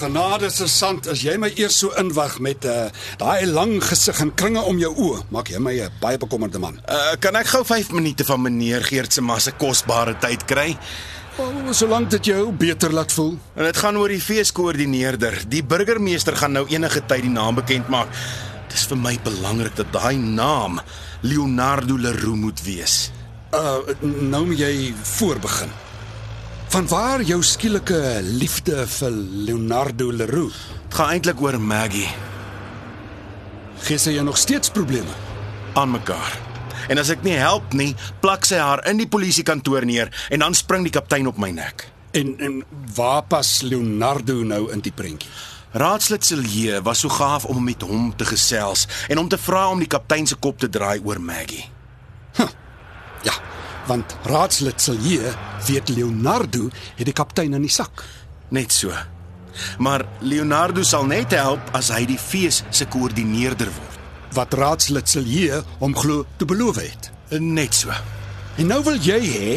Genade se sant, as jy my eers so inwag met uh, daai lang gesig en kringe om jou oë, maak jy my 'n baie bekommerde man. Uh, kan ek gou 5 minute van meneer Geert se masse kosbare tyd kry? Oh, solank dit jou beter laat voel. En dit gaan oor die feeskoördineerder. Die burgemeester gaan nou enige tyd die naam bekend maak. Dit is vir my belangrik dat daai naam Leonardo Leroux moet wees. Uh nou moet jy voorbegin. Van waar jou skielike liefde vir Leonardo Leroux? Dit gaan eintlik oor Maggie Gee sy jou nog steeds probleme? aan mekaar. En as ek nie help nie, plak sy haar in die polisiekantoor neer en dan spring die kaptein op my nek. En en waar pas Leonardo nou in die prentjie? Raadslid Silje was so gaaf om met hom te gesels en om te vra om die kaptein se kop te draai oor Maggie. Want raadslid Silje weet Leonardo het die kaptein in die sak. Net so. Maar Leonardo sal net help as hy die fees se koördineerder word. Wat raadslid Silje hom glo te beloof het. Net so. En nou wil jy hê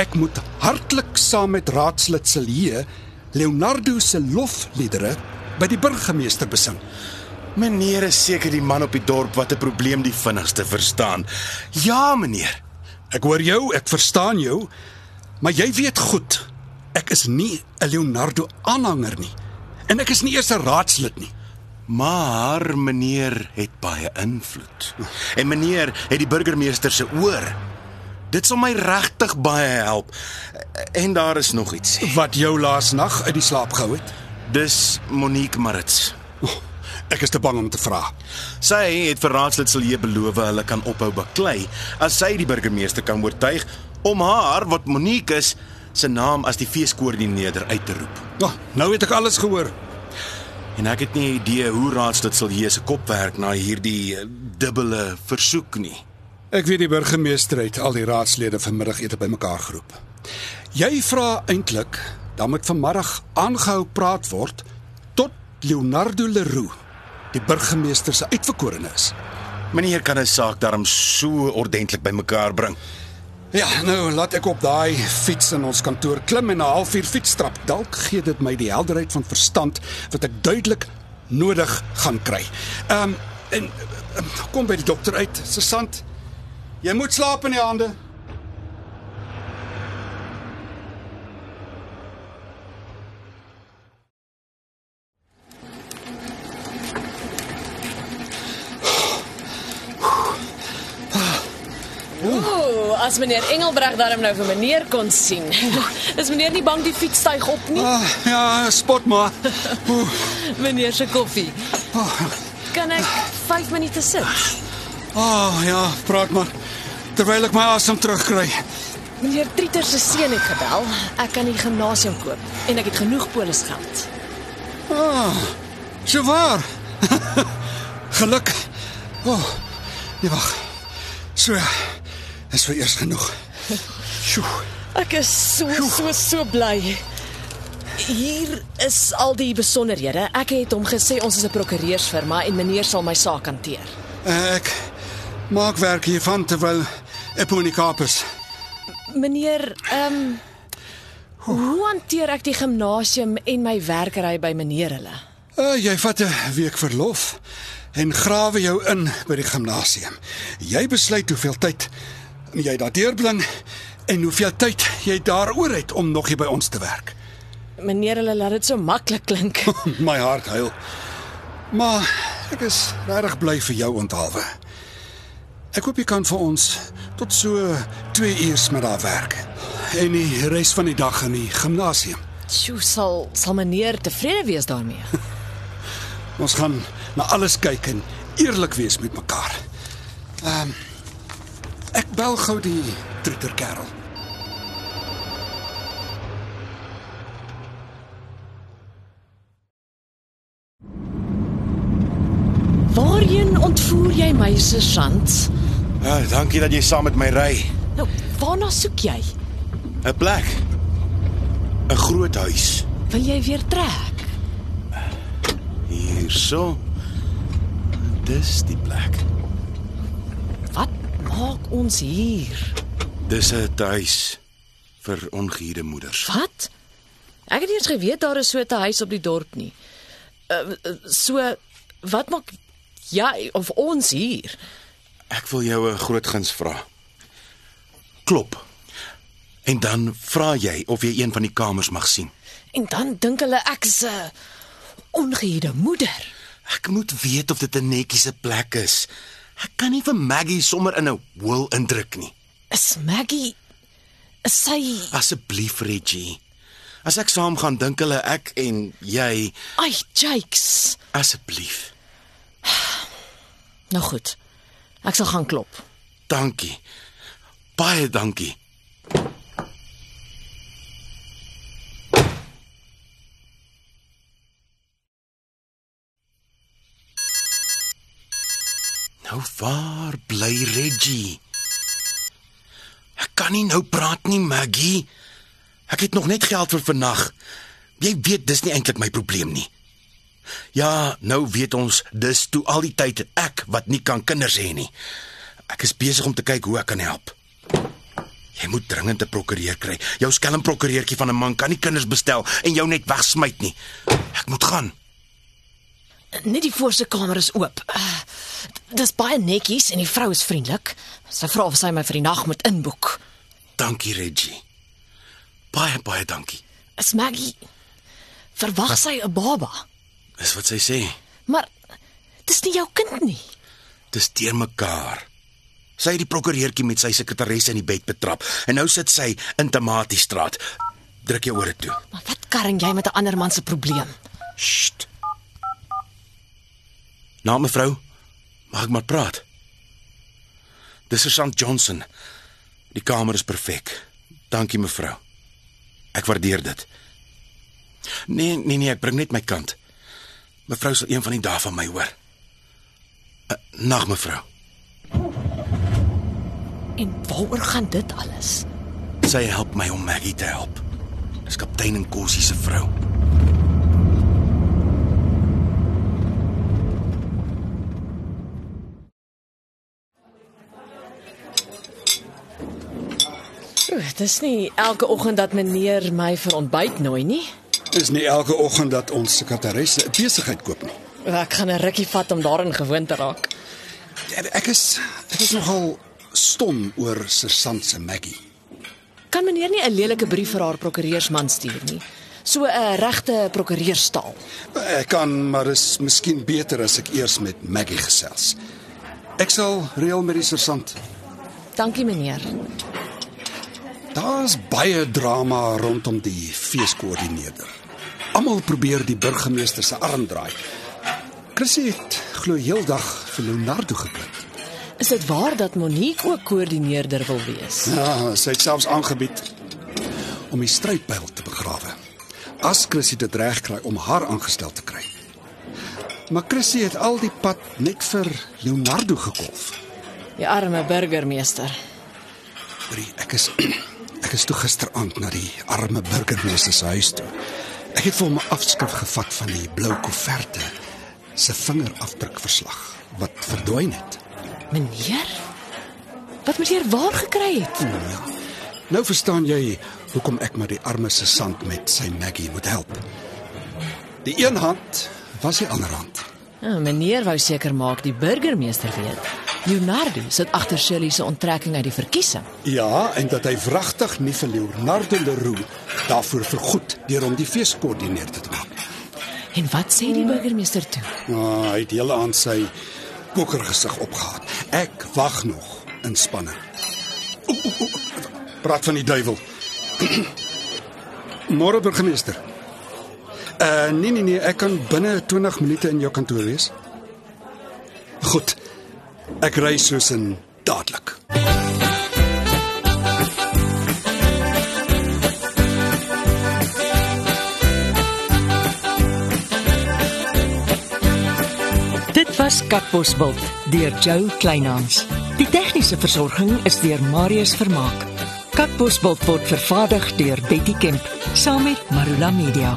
ek moet hartlik saam met raadslid Silje Leonardo se lofliedere by die burgemeester besing. Meneer is seker die man op die dorp wat 'n probleem die vinnigste verstaan. Ja, meneer. Ek hoor jou, ek verstaan jou, maar jy weet goed, ek is nie 'n Leonardo aanhanger nie. En ek is nie eers 'n raadslid nie. Maar meneer het baie invloed. En meneer het die burgemeester se oor. Dit sal my regtig baie help. En daar is nog iets. Wat jou laas nag uit die slaap gehou het. Dis Monique Marits. Oh, ek is te bang om te vra. Sy het vir raadslid Silje beloof hulle kan ophou baklei as sy die burgemeester kan oortuig om haar wat Monique is se naam as die feeskoördineerder uit te roep. Oh, nou het ek alles gehoor. En ek het nie idee hoe raadslid Silje se kop werk na hierdie eh, dubbele versoek nie. Ek weet die burgemeester het al die raadslede vanmiddag bymekaar geroep. Jy vra eintlik dan moet vanmiddag aangehou praat word tot Leonardo Leroux die burgemeester se uitverkorene is. Meneer kan 'n saak daarom so ordentlik bymekaar bring. Ja, nou laat ek op daai fiets in ons kantoor klim en 'n halfuur fietsstrap. Dalk gee dit my die helderheid van verstand wat ek duidelik nodig gaan kry. Ehm um, en um, kom by die dokter uit, sergeant. Jy moet slaap in die hande. As meneer Engelbreg daarom nou vir meneer kon sien. Is meneer nie bang die fiets styg op nie? Ah, ja, spot maar. Oeh, Meneer se koffie. Kan ek 5 minute sit? ah, ja, praat maar terwyl ek my asem terugkry. Meneer Trieter se seun het gebel. Ek kan die gimnasium koop en ek het genoeg polisgeld. Ah, so waar. Geluk. O, oh, nee wag. So. Is vir eers genoeg. Sjoe. Ek is so so so bly. Hier is al die besonderhede. Ek het hom gesê ons is 'n prokureursfirma en meneer sal my saak hanteer. Ek maak werk hiervan terwyl Epony Kapers. Meneer, ehm um, hoe hanteer ek die gimnasium en my werkery by meneer hulle? Uh, jy vat 'n week verlof en grawe jou in by die gimnasium. Jy besluit hoeveel tyd jy daar deurbring en hoeveel tyd jy daaroor het om nog hier by ons te werk. Meneer hulle laat dit so maklik klink. My hart huil. Maar ek is regtig bly vir jou onthaalwe. Ek hoop jy kan vir ons tot so 2 uur met daar werk en die res van die dag in die gimnasium. Sjoe, sal sal meneer tevrede wees daarmee. Ons gaan na alles kyk en eerlik wees met mekaar. Ehm um, bel gou die troeterkerel. Waarheen ontvoer jy my, sergeant? Ja, dankie dat jy saam met my ry. Nou, waarna soek jy? 'n Plek. 'n Groot huis. Wil jy weer trek? Hierso. Dis die plek. Maak ons hier? Dis 'n huis vir ongehuurde moeders. Wat? Ek het nie eens geweet daar is so 'n huis op die dorp nie. Uh, so wat maak jy of ons hier? Ek wil jou 'n groot guns vra. Klop. En dan vra jy of jy een van die kamers mag sien. En dan dink hulle ek is 'n ongehuurde moeder. Ek moet weet of dit 'n netjiese plek is. Ek kan nie vir Maggie sommer in 'n hoel indruk nie. Is Maggie is sy Asseblief, Reggie. As ek saam gaan dink hulle ek en jy, Ai, Jakes. asseblief. Nou goed. Ek sal gaan klop. Dankie. Baie dankie. Nou waar bly Reggie? Ek kan nie nou praat nie, Maggie. Ek het nog net geld vir vannag. Jy weet dis nie eintlik my probleem nie. Ja, nou weet ons dis toe al die tyd ek wat nie kan kinders hê nie. Ek is besig om te kyk hoe ek kan help. Jy moet dringend 'n prokureur kry. Jou skelm prokureurtjie van 'n man kan nie kinders bestel en jou net wegsmyt nie. Ek moet gaan. Net die voorste kamer is oop. Uh, dis baie netjies en die vrou is vriendelik. Sy vra of sy my vir die nag moet inboek. Dankie, Reggie. Baie baie dankie. Is Maggie verwag sy 'n baba? Dis wat sy sê. Maar dis nie jou kind nie. Dis teer mekaar. Sy het die prokureurtjie met sy sekretaresse in die bed betrap en nou sit sy in Tamatiestraat. Druk jou ore toe. Maar wat karring jy met 'n ander man se probleem? Sst. Nou mevrou, mag ek maar praat? Dis Sergeant Johnson. Die kamer is perfek. Dankie mevrou. Ek waardeer dit. Nee, nee nee, ek bring net my kant. Mevrou sal een van die dae van my hoor. Uh, nag mevrou. En waaroor gaan dit alles? Sy help my om Maggie te help. Dis kaptein en Kossie se vrou. Oeh, dis nie elke oggend dat meneer my vir ontbyt nooi nie. Dis nie elke oggend dat ons sekretaresse 'n besigheid koop nie. Ek gaan 'n rukkie vat om daarin gewoon te raak. Ek is ek is nogal stom oor Sersant se Maggie. Kan meneer nie 'n lelike brief vir haar prokureursman stuur nie? So 'n regte prokureurstaal. Ek kan, maar is miskien beter as ek eers met Maggie gesels. Ek sal reël met die sersant. Dankie meneer. Daar's baie drama rondom die feeskoördineerder. Almal probeer die burgemeester se arm draai. Chrissy het glo heeldag vir Leonardo geklink. Is dit waar dat Monique ook koördineerder wil wees? Ja, sy het selfs aangebied om die strydpyl te begrawe. As Chrissy dit reg kry om haar aangestel te kry. Maar Chrissy het al die pad net vir Leonardo gekolf. Die arme burgemeester. Brie, ek is ek is toe gisteraand na die arme burgemeester se huis toe. Ek het vir hom 'n afskrif gevat van die blou koeverte se vingerafdrukverslag wat verdwyn het. Meneer? Wat meneer waar gekry het? Ja. Nou verstaan jy hoekom ek maar die arme se sand met sy Maggie moet help. Die een hand was die ander hand. Ja, meneer wou seker maak die burgemeester weet. Leonardo sit agter Shirley se onttrekking uit die verkiesing. Ja, en dat hy wragtig nie vir Leonardo Leroux daarvoor vergoed deur hom die feeskoördineerder te maak. En wat sê die burgemeester toe? Ah, hy het hele aan sy pokergesig opgehaat. Ek wag nog in spanning. Praat van die duiwel. Môre burgemeester. Uh nee nee nee, ek kan binne 20 minute in jou kantoor wees. Goed. Ek ry soos in dadelik. Dit was Katbosveld deur Jo Kleinhans. Die tegniese versorging is deur Marius Vermaak. Katbosveld word vervaardig deur Betty Kemp saam met Marula Media.